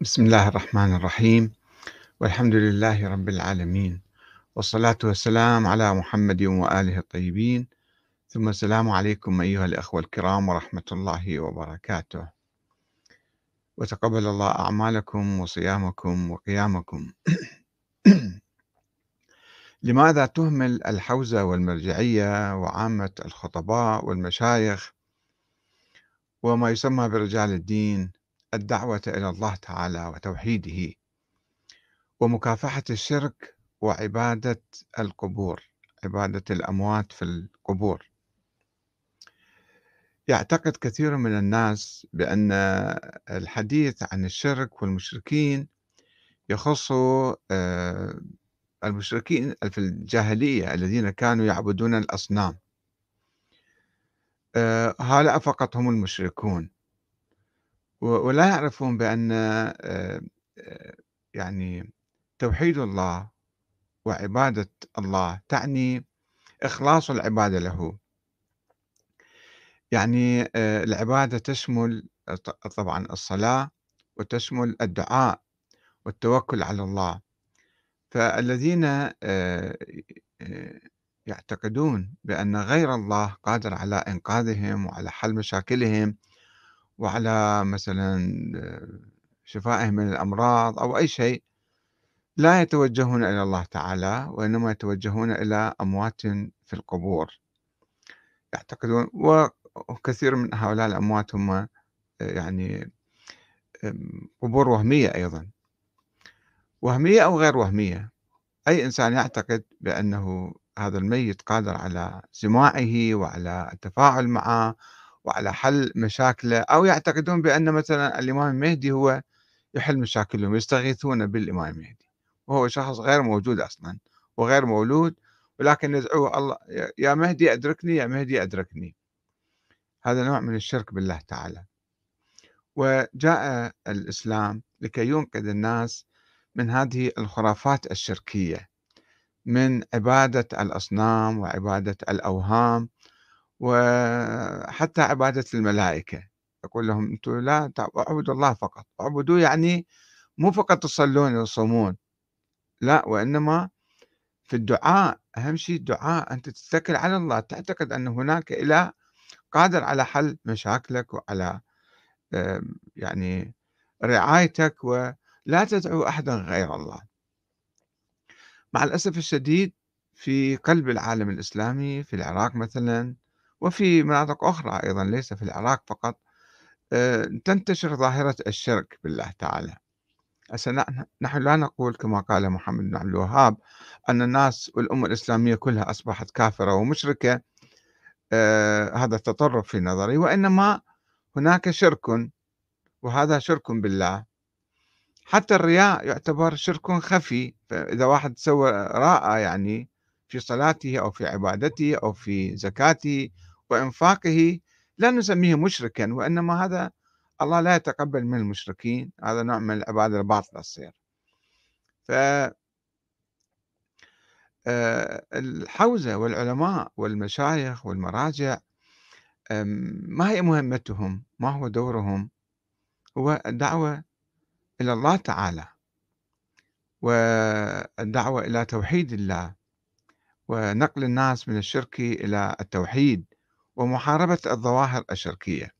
بسم الله الرحمن الرحيم. والحمد لله رب العالمين. والصلاة والسلام على محمد وآله الطيبين. ثم السلام عليكم أيها الأخوة الكرام ورحمة الله وبركاته. وتقبل الله أعمالكم وصيامكم وقيامكم. لماذا تهمل الحوزة والمرجعية وعامة الخطباء والمشايخ وما يسمى برجال الدين؟ الدعوة إلى الله تعالى وتوحيده ومكافحة الشرك وعبادة القبور عبادة الأموات في القبور. يعتقد كثير من الناس بأن الحديث عن الشرك والمشركين يخص آه، المشركين في الجاهلية الذين كانوا يعبدون الأصنام. آه، هؤلاء فقط هم المشركون. ولا يعرفون بأن آه، آه، يعني توحيد الله وعبادة الله تعني إخلاص العبادة له. يعني آه، العبادة تشمل طبعا الصلاة وتشمل الدعاء والتوكل على الله. فالذين يعتقدون بأن غير الله قادر على إنقاذهم وعلى حل مشاكلهم وعلى مثلا شفائهم من الأمراض أو أي شيء لا يتوجهون إلى الله تعالى وإنما يتوجهون إلى أموات في القبور. يعتقدون وكثير من هؤلاء الأموات هم يعني قبور وهمية أيضا. وهمية أو غير وهمية. أي إنسان يعتقد بأنه هذا الميت قادر على سماعه وعلى التفاعل معه وعلى حل مشاكله أو يعتقدون بأن مثلا الإمام المهدي هو يحل مشاكلهم يستغيثون بالإمام المهدي. وهو شخص غير موجود أصلا وغير مولود ولكن يدعوه الله يا مهدي أدركني يا مهدي أدركني. هذا نوع من الشرك بالله تعالى. وجاء الإسلام لكي ينقذ الناس من هذه الخرافات الشركية من عبادة الأصنام وعبادة الأوهام وحتى عبادة الملائكة. يقول لهم أنتم لا اعبدوا الله فقط. اعبدوا يعني مو فقط تصلون وتصومون. لا وإنما في الدعاء أهم شيء الدعاء أنت تتكل على الله. تعتقد أن هناك إله قادر على حل مشاكلك وعلى يعني رعايتك ولا تدعو أحدا غير الله. مع الأسف الشديد في قلب العالم الإسلامي في العراق مثلا وفي مناطق أخرى أيضا ليس في العراق فقط. آه، تنتشر ظاهرة الشرك بالله تعالى. نحن لا نقول كما قال محمد بن عبد الوهاب أن الناس والأمة الإسلامية كلها أصبحت كافرة ومشركة. آه، هذا التطرف في نظري وإنما هناك شرك وهذا شرك بالله. حتى الرياء يعتبر شرك خفي فإذا واحد سوى راء يعني في صلاته أو في عبادته أو في زكاته وإنفاقه لا نسميه مشركا وإنما هذا الله لا يتقبل من المشركين. هذا نوع من العبادة الباطلة تصير. ف آه، الحوزة والعلماء والمشايخ والمراجع ما هي مهمتهم؟ ما هو دورهم؟ هو الدعوة إلى الله تعالى والدعوة إلى توحيد الله. ونقل الناس من الشرك إلى التوحيد ومحاربة الظواهر الشركية.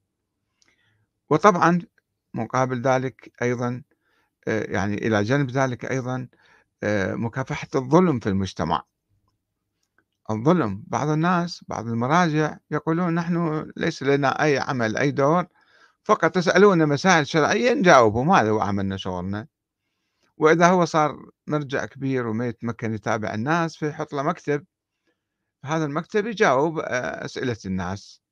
وطبعا مقابل ذلك أيضا آه، يعني إلى جانب ذلك أيضا آه، مكافحة الظلم في المجتمع. الظلم بعض الناس بعض المراجع يقولون نحن ليس لنا أي عمل أي دور فقط تسألون مسائل شرعية نجاوبهم هذا هو عملنا شغلنا؟ وإذا هو صار مرجع كبير وما يتمكن يتابع الناس فيحط له مكتب. هذا المكتب يجاوب آه، أسئلة الناس.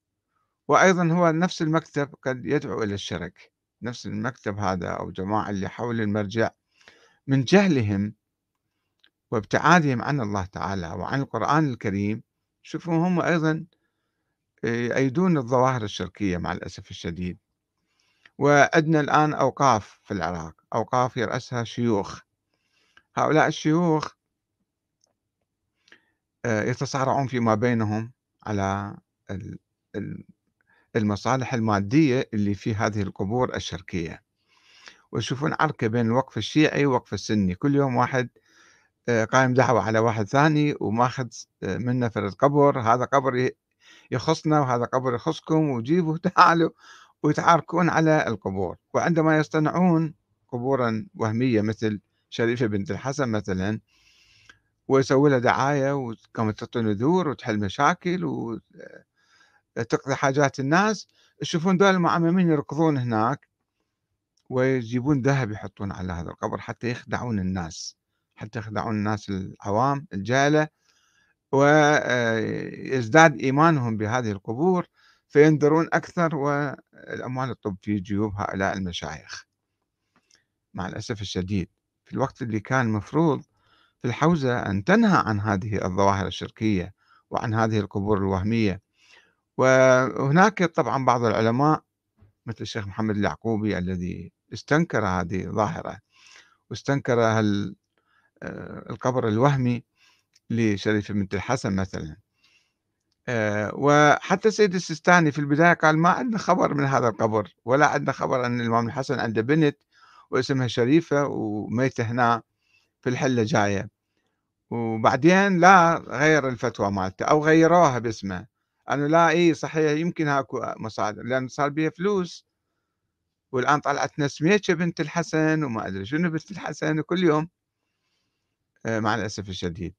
وأيضا هو نفس المكتب قد يدعو إلى الشرك. نفس المكتب هذا أو جماعة اللي حول المرجع من جهلهم وابتعادهم عن الله تعالى وعن القرآن الكريم. شوفوا هم أيضا آه، يأيدون الظواهر الشركية مع الأسف الشديد. وعندنا الآن أوقاف في العراق أوقاف يرأسها شيوخ. هؤلاء الشيوخ آه، يتصارعون فيما بينهم على المصالح المادية اللي في هذه القبور الشركية ويشوفون عركة بين الوقف الشيعي والوقف السني. كل يوم واحد آه، قايم دعوة على واحد ثاني وماخذ آه، منه فرد قبر. هذا قبر يخصنا وهذا قبر يخصكم وجيبوا تعالوا. ويتعاركون على القبور. وعندما يصطنعون قبورا وهمية مثل شريفة بنت الحسن مثلا ويسوي لها دعاية وكما تعطي نذور وتحل مشاكل وتقضي حاجات الناس يشوفون دول المعممين يركضون هناك ويجيبون ذهب يحطون على هذا القبر حتى يخدعون الناس حتى يخدعون الناس العوام الجهلة ويزداد إيمانهم بهذه القبور. فينذرون أكثر؟ والأموال تطب في جيوب هؤلاء المشايخ. مع الأسف الشديد في الوقت اللي كان مفروض في الحوزة أن تنهى عن هذه الظواهر الشركية وعن هذه القبور الوهمية. وهناك طبعا بعض العلماء مثل الشيخ محمد اليعقوبي الذي استنكر هذه الظاهرة واستنكر آه، القبر الوهمي لشريف بنت الحسن مثلا. وحتى السيد السيستاني في البداية قال ما عندنا خبر من هذا القبر ولا عندنا خبر أن الإمام الحسن عنده بنت واسمها شريفة وميتة هنا في الحلة جاية. وبعدين لا غير الفتوى مالته أو غيروها باسمه. أنه لا إي صحيح يمكن هاكو مصادر لأن صار بيها فلوس. والآن طلعت نسميتش بنت الحسن وما أدري شنو بنت الحسن وكل يوم آه، مع الأسف الشديد.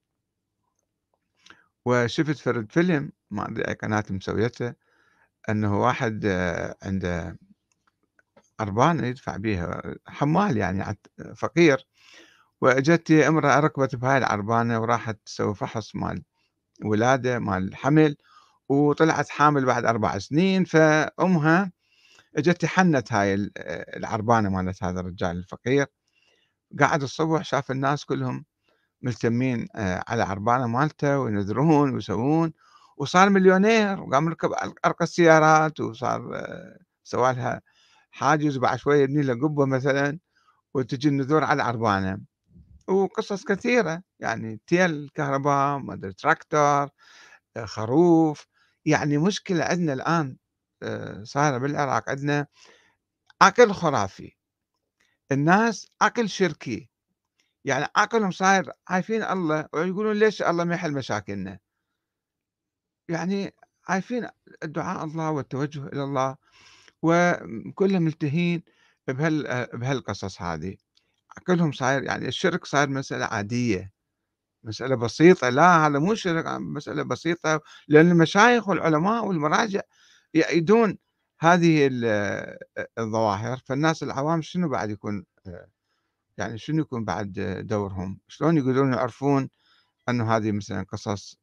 وشفت فرد فيلم ما أدري أي قناة مسويته أنه واحد آه، عنده أربانة يدفع بيها حمال يعني فقير. وأجت امرأة ركبت بهاي العربانة وراحت تسوي فحص مال ولادة مال حمل وطلعت حامل بعد أربع سنين. فأمها اجت حنت هاي العربانة مالت هذا الرجال الفقير. قعد الصبح شاف الناس كلهم ملتمين آه، على عربانة مالته وينذرون ويسوون وصار مليونير وقام يركب أرقى السيارات وصار آه، سوى لها حاجز وبعد شوية يبني له قبة مثلا وتجي النذور على العربانة وقصص كثيرة يعني تيل كهرباء ما أدري تراكتور آه، خروف. يعني مشكلة عندنا الآن صايرة بالعراق عندنا عقل خرافي. الناس عقل شركي. يعني عقلهم صاير عايفين الله ويقولون ليش الله ما يحل مشاكلنا؟ يعني عايفين الدعاء الله والتوجه إلى الله وكلهم ملتهين بهال بهالقصص هذه. عقلهم صاير يعني الشرك صاير مسألة عادية مسألة بسيطة. لا هذا مو شرك مسألة بسيطة لأن المشايخ والعلماء والمراجع يأيدون هذه الظواهر. فالناس العوام شنو بعد يكون؟ يعني شنو يكون بعد دورهم؟ شلون يقدرون يعرفون أنه هذه مثلا قصص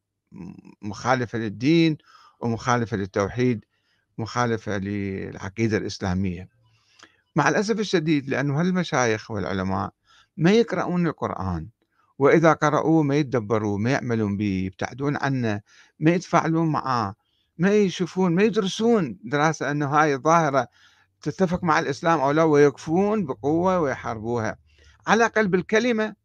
مخالفة للدين ومخالفة للتوحيد مخالفة للعقيدة الإسلامية؟ مع الأسف الشديد لأنه هالمشايخ والعلماء ما يقرؤون القرآن وإذا قرأوه ما يتدبروا ما يعملون به يبتعدون عنه ما يتفاعلون معه ما يشوفون ما يدرسون دراسة أنه هاي الظاهرة تتفق مع الإسلام أو لا ويكفون بقوة ويحاربوها. على الأقل بالكلمة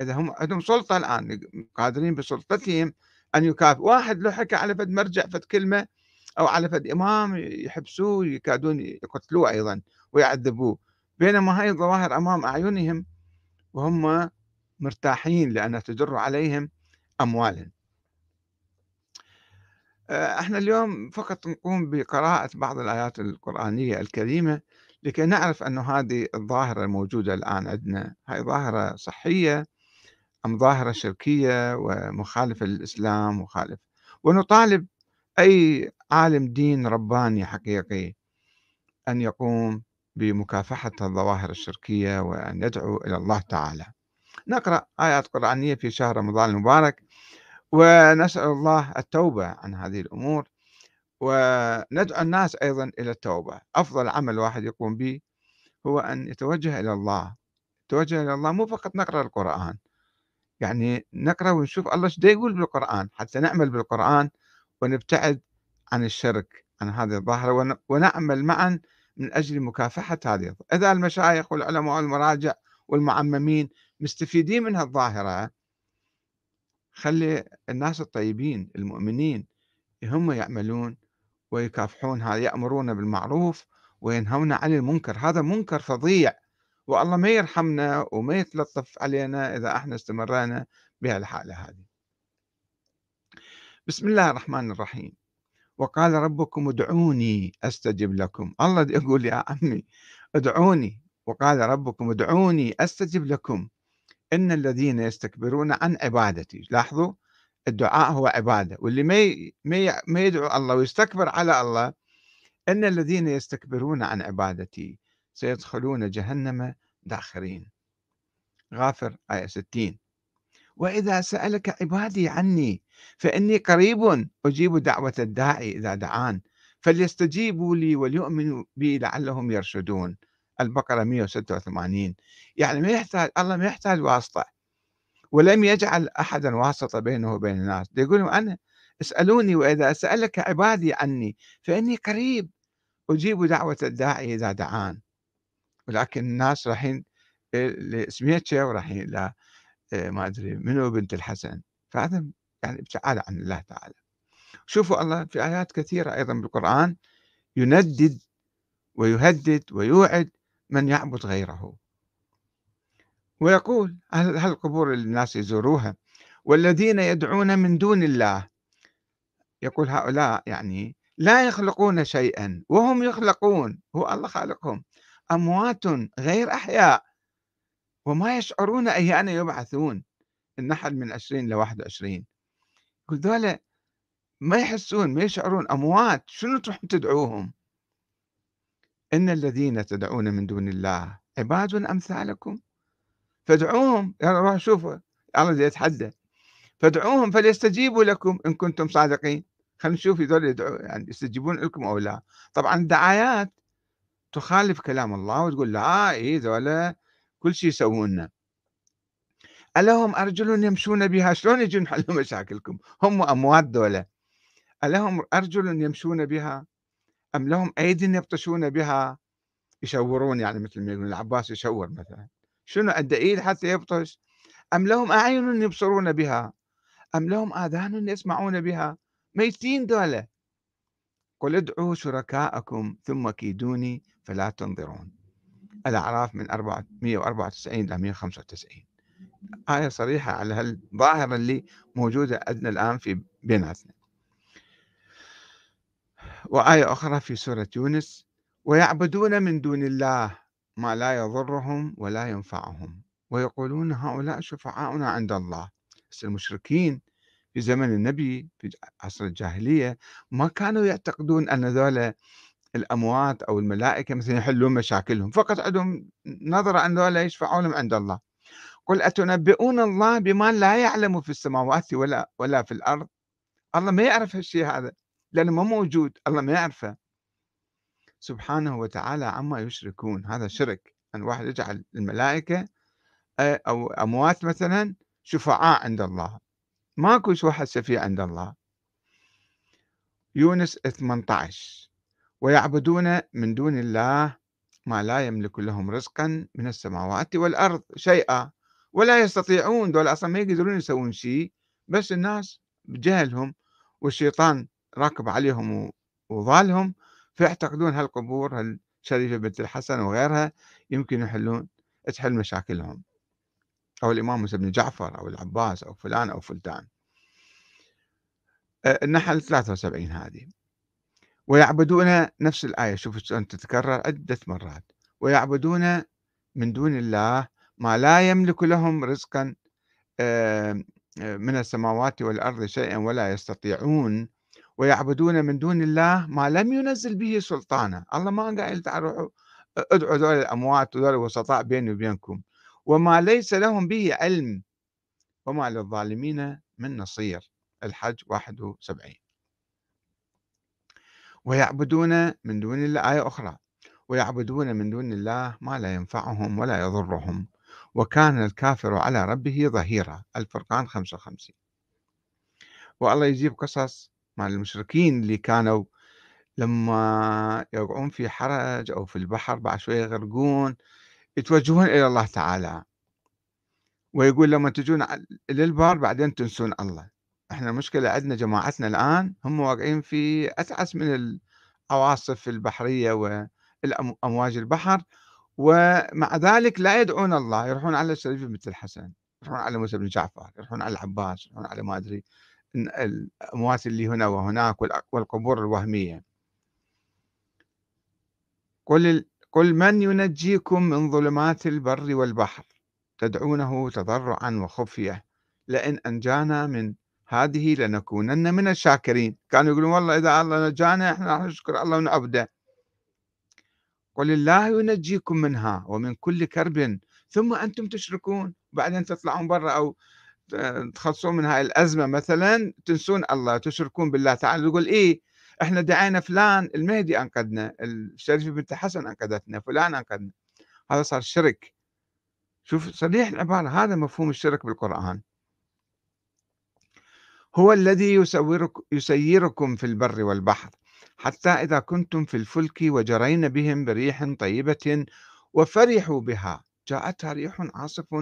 إذا هم عندهم سلطة الآن قادرين بسلطتهم أن يكافئوا واحد لو حكى على فد مرجع فد كلمة أو على فد إمام يحبسوه يكادون يقتلوه أيضا ويعذبوه. بينما هاي الظواهر أمام أعينهم وهم مرتاحين لأنها تجر عليهم أموالا آه، إحنا اليوم فقط نقوم بقراءة بعض الآيات القرآنية الكريمة. لكي نعرف أن هذه الظاهرة الموجودة الآن عندنا هاي ظاهرة صحية أم ظاهرة شركية ومخالفة للإسلام مخالف؟ ونطالب أي عالم دين رباني حقيقي أن يقوم بمكافحة الظواهر الشركية وأن يدعو إلى الله تعالى. نقرأ آيات قرآنية في شهر رمضان المبارك ونسأل الله التوبة عن هذه الأمور. وندعو الناس أيضا إلى التوبة. أفضل عمل واحد يقوم به هو أن يتوجه إلى الله. التوجه إلى الله مو فقط نقرأ القرآن. يعني نقرأ ونشوف الله إيش يقول بالقرآن. حتى نعمل بالقرآن ونبتعد عن الشرك عن هذه الظاهرة ونعمل معا من أجل مكافحة هذه إذا المشايخ والعلماء والمراجع والمعممين مستفيدين من هالظاهرة خلي الناس الطيبين المؤمنين هم يعملون ويكافحون هذا يأمرون بالمعروف وينهون عن المنكر. هذا منكر فظيع. والله ما يرحمنا وما يتلطف علينا إذا إحنا استمرينا بهالحالة هذه. بسم الله الرحمن الرحيم. وقال ربكم ادعوني أستجب لكم. الله يقول يا عمي ادعوني. وقال ربكم ادعوني أستجب لكم. إن الذين يستكبرون عن عبادتي. لاحظوا الدعاء هو عبادة واللي ما ما يدعو الله ويستكبر على الله إن الذين يستكبرون عن عبادتي سيدخلون جهنم داخرين. غافر آية 60 وإذا سألك عبادي عني فإني قريب أجيب دعوة الداعي إذا دعان فليستجيبوا لي وليؤمنوا بي لعلهم يرشدون. البقرة 186 يعني ما يحتاج الله ما يحتاج واسطة. ولم يجعل أحدا واسطة بينه وبين الناس. يقول أنا اسألوني وإذا سألك عبادي عني فإني قريب أجيب دعوة الداعي إذا دعان. ولكن الناس رايحين لسميتشا ورايحين لا آه، ما أدري منو بنت الحسن. فهذا يعني ابتعاد عن الله تعالى. شوفوا الله في آيات كثيرة أيضا بالقرآن يندد ويهدد ويوعد من يعبد غيره. ويقول هل القبور الناس يزوروها؟ والذين يدعون من دون الله. يقول هؤلاء يعني لا يخلقون شيئا وهم يخلقون هو الله خالقهم أموات غير أحياء وما يشعرون أيان يبعثون النحل من 20 ل 21 يقول ذولا ما يحسون ما يشعرون أموات شنو تروحون تدعوهم؟ إن الذين تدعون من دون الله عباد أمثالكم. فادعوهم. يلا روح شوفوا الله يتحدى. فادعوهم فليستجيبوا لكم إن كنتم صادقين. خلينا نشوف هذول يدعو يعني يستجيبون لكم أو لا. طبعا الدعايات تخالف كلام الله وتقول لا إيه ذولا كل شيء يسوونه. ألهم أرجل يمشون بها؟ شلون يجون يحلوا مشاكلكم؟ هم أموات دولة. ألهم أرجل يمشون بها؟ أم لهم أيد يبطشون بها؟ يشورون يعني مثل ما يقولون العباس يشور مثلا. شنو ايد حتى يبطش أم لهم أعين يبصرون بها؟ أم لهم آذان يسمعون بها؟ ميتين دولة. قل ادعوا شركاءكم ثم كيدوني فلا تنظرون. الأعراف من 194 إلى 195 آية صريحة على هالظاهرة اللي موجودة عندنا الآن في بيناتنا. وآية أخرى في سورة يونس. ويعبدون من دون الله ما لا يضرهم ولا ينفعهم. ويقولون هؤلاء شفعاؤنا عند الله. بس المشركين في زمن النبي في عصر الجاهلية ما كانوا يعتقدون أن ذولا الأموات أو الملائكة مثلا يحلون مشاكلهم. فقط عندهم نظرة أن ذولا يشفعون عند الله. قل أتنبئون الله بما لا يعلم في السماوات ولا ولا في الأرض؟ الله ما يعرف هالشيء هذا لأنه ما موجود. الله ما يعرفه. سبحانه وتعالى عما يشركون هذا شرك. أن واحد يجعل الملائكة أو أموات مثلا شفعاء عند الله. ماكو واحد شفيع عند الله. يونس 18 ويعبدون من دون الله ما لا يملك لهم رزقا من السماوات والأرض شيئا. ولا يستطيعون دول أصلا ما يقدرون يسوون شيء بس الناس بجهلهم والشيطان راكب عليهم وضالهم. فيعتقدون هالقبور هالشريفة بنت الحسن وغيرها يمكن يحلون تحل مشاكلهم. أو الإمام موسى بن جعفر أو العباس أو فلان أو فلتان. النحل 73 هذه. ويعبدون نفس الآية شوفوا شلون تتكرر عدة مرات. ويعبدون من دون الله ما لا يملك لهم رزقا من السماوات والأرض شيئا ولا يستطيعون ويعبدون من دون الله ما لم ينزل به سلطانا. الله ما قال تعالوا ادعوا ذول الأموات وذول الوسطاء بيني وبينكم. وما ليس لهم به علم. وما للظالمين من نصير. الحج 71 ويعبدون من دون الله آية أخرى. ويعبدون من دون الله ما لا ينفعهم ولا يضرهم. وكان الكافر على ربه ظهيرا. الفرقان 55 والله يجيب قصص مع المشركين اللي كانوا لما يقعون في حرج أو في البحر بعد شوية يغرقون يتوجهون إلى الله تعالى. ويقول لما تجون للبر بعدين تنسون الله. إحنا المشكلة عندنا جماعتنا الآن هم واقعين في أتعس من العواصف البحرية وأمواج البحر ومع ذلك لا يدعون الله. يروحون على الشريف بن الحسن يروحون على موسى بن جعفر يروحون على العباس يروحون على ما أدري الأموات اللي هنا وهناك والقبور الوهمية. قل قل من ينجيكم من ظلمات البر والبحر؟ تدعونه تضرعا وخفية. لئن أنجانا من هذه لنكونن من الشاكرين. كانوا يقولون والله إذا الله نجانا إحنا راح نشكر الله ونعبده. قل الله ينجيكم منها ومن كل كرب. ثم أنتم تشركون. بعدين تطلعون برا أو تخلصون من هاي الأزمة مثلا تنسون الله تشركون بالله تعالى يقول إيه إحنا دعينا فلان المهدي أنقذنا الشريف بنت حسن أنقذتنا فلان أنقذنا. هذا صار شرك. شوف صريح العبارة هذا مفهوم الشرك بالقرآن. هو الذي يسورك يسيركم في البر والبحر حتى إذا كنتم في الفلك وجرين بهم بريح طيبة وفرحوا بها. جاءتها ريح عاصف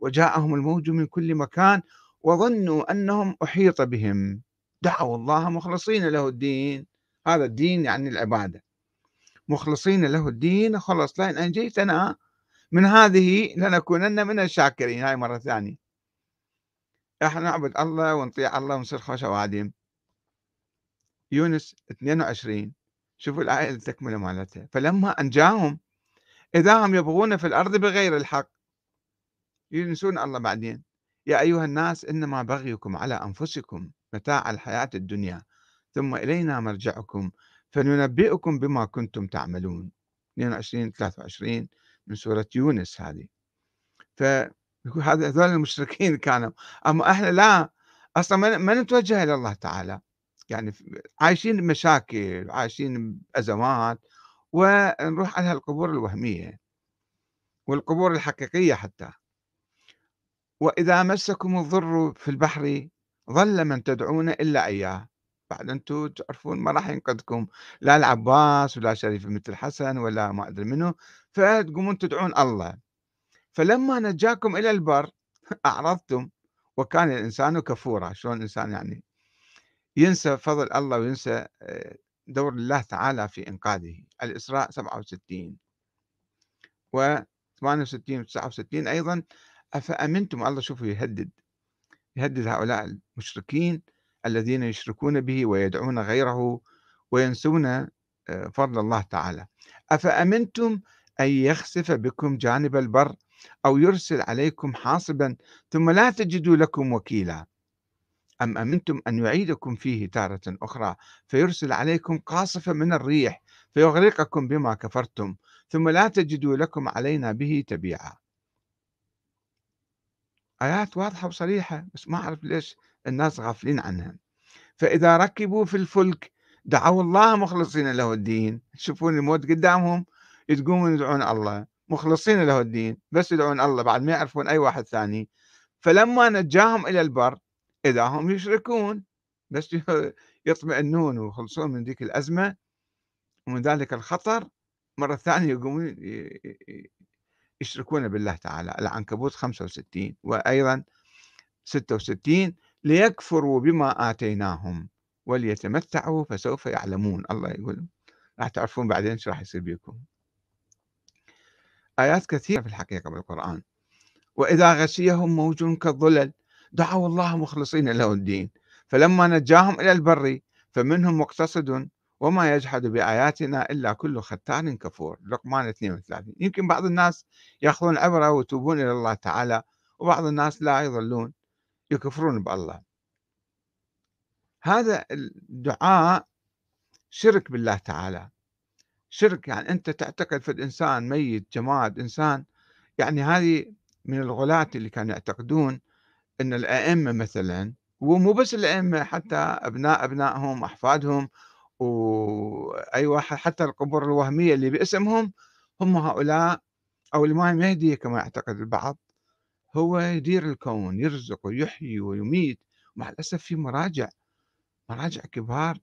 وجاءهم الموج من كل مكان وظنوا أنهم أحيط بهم. دعوا الله مخلصين له الدين. هذا الدين يعني العبادة. مخلصين له الدين. خلص لئن أنجيتنا من هذه لنكونن من الشاكرين. هاي مرة ثانية. إحنا نعبد الله ونطيع الله ونصير خوش وادم يونس 22 شوفوا الآية التكملة مالتها. فلما أنجاهم إذا هم يبغون في الأرض بغير الحق. ينسون الله بعدين. يا أيها الناس إنما بغيكم على أنفسكم متاع الحياة الدنيا ثم إلينا مرجعكم فننبئكم بما كنتم تعملون. 22 23 من سورة يونس هذه. فهذا هذول المشركين كانوا. أما إحنا لا أصلا ما نتوجه إلى الله تعالى. يعني عايشين بمشاكل عايشين بأزمات ونروح على القبور الوهمية والقبور الحقيقية حتى. وإذا مسكم الضر في البحر ظل من تدعون إلا إياه. بعد أنتم تعرفون ما راح ينقذكم لا العباس ولا شريف مثل الحسن ولا ما أدري منه فتقومون تدعون الله. فلما نجاكم إلى البر أعرضتم وكان الإنسان كفورا. شلون الإنسان يعني ينسى فضل الله وينسى آه، دور الله تعالى في إنقاذه. الإسراء 67 و 68 و 69 أيضا أفأمنتم الله شوفوا يهدد يهدد هؤلاء المشركين الذين يشركون به ويدعون غيره وينسون آه، فضل الله تعالى. أفأمنتم أن يخسف بكم جانب البر أو يرسل عليكم حاصبا ثم لا تجدوا لكم وكيلا؟ أم أمنتم أن يعيدكم فيه تارة أخرى فيرسل عليكم قاصفة من الريح فيغرقكم بما كفرتم ثم لا تجدوا لكم علينا به تبيعا؟ آيات واضحة وصريحة بس ما أعرف ليش الناس غافلين عنها. فإذا ركبوا في الفلك دعوا الله مخلصين له الدين. تشوفون الموت قدامهم يتقومون يدعون الله. مخلصين له الدين بس يدعون الله بعد ما يعرفون أي واحد ثاني. فلما نجاهم إلى البر إذا هم يشركون بس يطمئنون ويخلصون من ذيك الأزمة ومن ذلك الخطر مرة ثانية يقومون يشركون بالله تعالى العنكبوت 65 وأيضا 66 ليكفروا بما آتيناهم وليتمتعوا فسوف يعلمون الله يقول راح تعرفون بعدين إيش راح يصير بكم آيات كثيرة في الحقيقة بالقرآن. وإذا غشيهم موج كالظلل دعوا الله مخلصين له الدين. فلما نجاهم إلى البر فمنهم مقتصد وما يجحد بآياتنا إلا كل ختان كفور. لقمان 32 يمكن بعض الناس يأخذون عبرة ويتوبون إلى الله تعالى وبعض الناس لا يظلون يكفرون بالله. هذا الدعاء شرك بالله تعالى. شرك يعني أنت تعتقد في الإنسان ميت جماد إنسان. يعني هذه من الغلاة اللي كانوا يعتقدون أن الأئمة مثلا ومو بس الأئمة حتى أبناء أبنائهم أحفادهم وأي واحد حتى القبور الوهمية اللي باسمهم هم هؤلاء أو الإمام المهدي كما يعتقد البعض هو يدير الكون يرزق ويحيي ويميت. مع الأسف في مراجع مراجع كبار.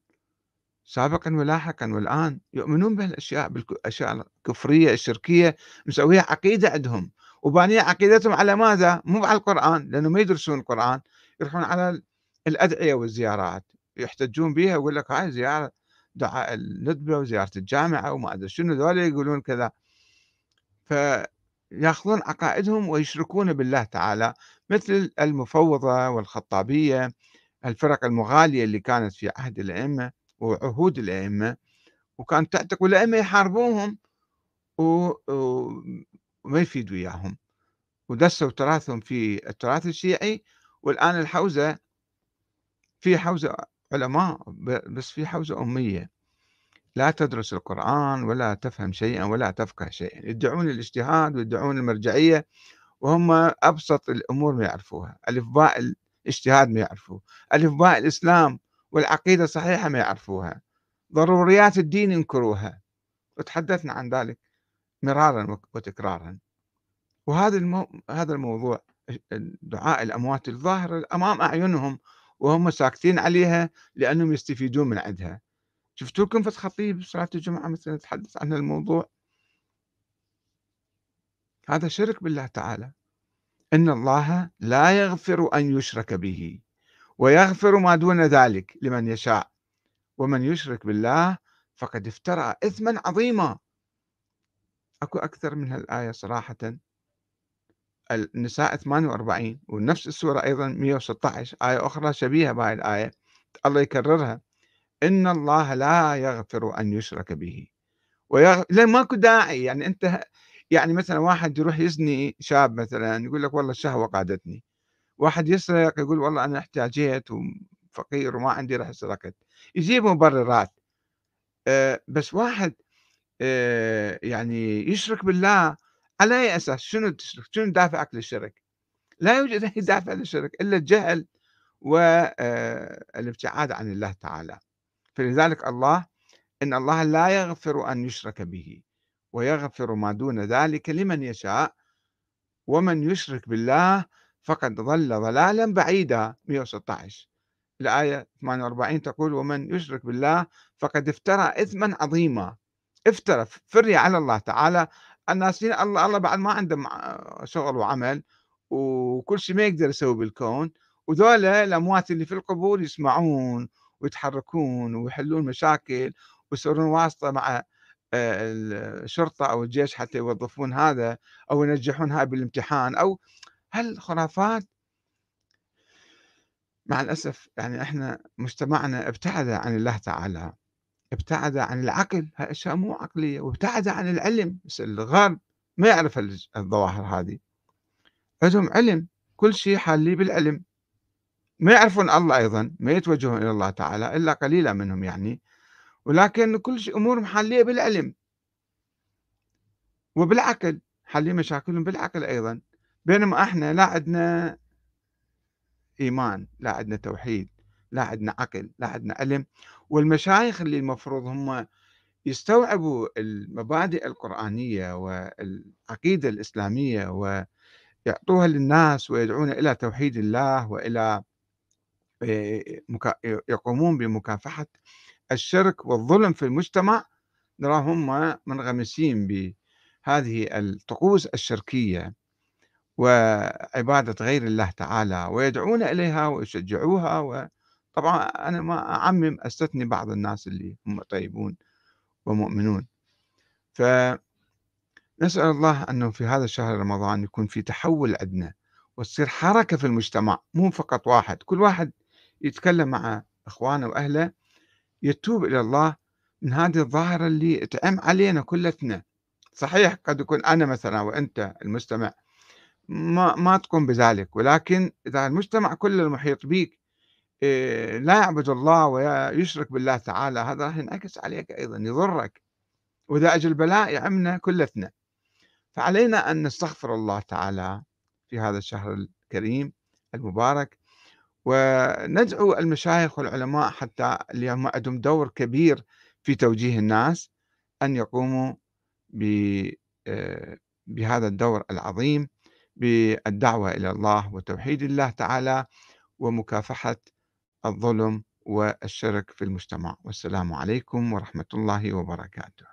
سابقا ولاحقا والآن يؤمنون بهالأشياء بالأشياء الكفرية الشركية مسويها عقيدة عندهم. وبانية عقيدتهم على ماذا؟ مو على القرآن لأنه ما يدرسون القرآن. يروحون على الأدعية والزيارات. يحتجون بها ويقول لك هاي زيارة دعاء الندبة وزيارة الجامعة وما أدري شنو ذولا يقولون كذا. فيأخذون عقائدهم ويشركون بالله تعالى مثل المفوضة والخطابية الفرق المغالية اللي كانت في عهد الأئمة وعهود الأئمة. وكانت تعتقد الأئمة يحاربوهم وما يفيد وياهم. ودسوا تراثهم في التراث الشيعي والآن الحوزة في حوزة علماء بس في حوزة أمية. لا تدرس القرآن ولا تفهم شيئا ولا تفقه شيئا. يدعون الاجتهاد ويدعون المرجعية وهم أبسط الأمور ما يعرفوها. ألف باء الاجتهاد ما يعرفوه. ألف باء الإسلام والعقيدة الصحيحة ما يعرفوها. ضروريات الدين ينكروها. وتحدثنا عن ذلك مرارا وتكرارا. وهذا المو... هذا الموضوع دعاء الأموات الظاهرة أمام أعينهم وهم ساكتين عليها لأنهم يستفيدون من عندها. شفتوا لكم في خطيب صلاة الجمعة مثلا يتحدث عن الموضوع؟ هذا شرك بالله تعالى. إن الله لا يغفر أن يشرك به ويغفر ما دون ذلك لمن يشاء. ومن يشرك بالله فقد افترى إثما عظيما. أكو أكثر من هالآية صراحة. النساء 48 ونفس السورة أيضا 116 آية أخرى شبيهة بهذه الآية. الله يكررها. إن الله لا يغفر أن يشرك به. ويغ... لا ماكو داعي يعني أنت يعني مثلا واحد يروح يزني شاب مثلا يقول لك والله الشهوة قادتني. واحد يسرق يقول والله أنا احتاجيت وفقير وما عندي رح سرقت. يجيب مبررات. أه بس واحد أه يعني يشرك بالله على أي أساس؟ شنو تشرك شنو دافعك للشرك لا يوجد أي دافع للشرك إلا الجهل والابتعاد آه، عن الله تعالى. فلذلك الله إن الله لا يغفر أن يشرك به ويغفر ما دون ذلك لمن يشاء ومن يشرك بالله فقد ضل ضلالا بعيدا. 116 الآية 48 تقول ومن يشرك بالله فقد افترى إثما عظيما. افترى فري على الله تعالى الناس الله الله بعد ما عندهم شغل وعمل وكل شيء ما يقدر يسوي بالكون وذولا الأموات اللي في القبور يسمعون ويتحركون ويحلون مشاكل ويصيرون واسطة مع آه، الشرطة أو الجيش حتى يوظفون هذا أو ينجحون هاي بالامتحان أو هالخرافات. مع الأسف يعني إحنا مجتمعنا ابتعد عن الله تعالى. ابتعد عن العقل هاي أشياء مو عقلية وابتعد عن العلم. بس الغرب ما يعرف الظواهر هذه. عندهم علم كل شيء حالي بالعلم. ما يعرفون الله أيضا ما يتوجهون إلى الله تعالى إلا قليلا منهم يعني. ولكن كل شيء أمورهم حالية بالعلم. وبالعقل حالين مشاكلهم بالعقل أيضا. بينما إحنا لا عندنا إيمان لا عندنا توحيد. لا عندنا عقل لا عندنا علم والمشايخ اللي المفروض هم يستوعبوا المبادئ القرآنية والعقيدة الإسلامية ويعطوها للناس ويدعون إلى توحيد الله وإلى آه، يقومون بمكافحة الشرك والظلم في المجتمع نراهم منغمسين بهذه الطقوس الشركية وعبادة غير الله تعالى ويدعون إليها ويشجعوها وطبعا أنا ما أعمم أستثني بعض الناس اللي هم طيبون ومؤمنون. فنسأل الله أنه في هذا الشهر رمضان يكون في تحول عندنا وتصير حركة في المجتمع مو فقط واحد. كل واحد يتكلم مع إخوانه وأهله يتوب إلى الله من هذه الظاهرة اللي تعم علينا كلتنا صحيح قد يكون أنا مثلا وأنت المستمع ما ما تقوم بذلك ولكن إذا المجتمع كله المحيط بك آه، لا يعبد الله ويشرك بالله تعالى هذا راح ينعكس عليك أيضا يضرك. وإذا أجى البلاء يعمنا كلتنا. فعلينا أن نستغفر الله تعالى في هذا الشهر الكريم المبارك وندعو المشايخ والعلماء حتى اللي هم عندهم دور كبير في توجيه الناس أن يقوموا آه، بهذا الدور العظيم بالدعوة إلى الله وتوحيد الله تعالى ومكافحة الظلم والشرك في المجتمع. والسلام عليكم ورحمة الله وبركاته.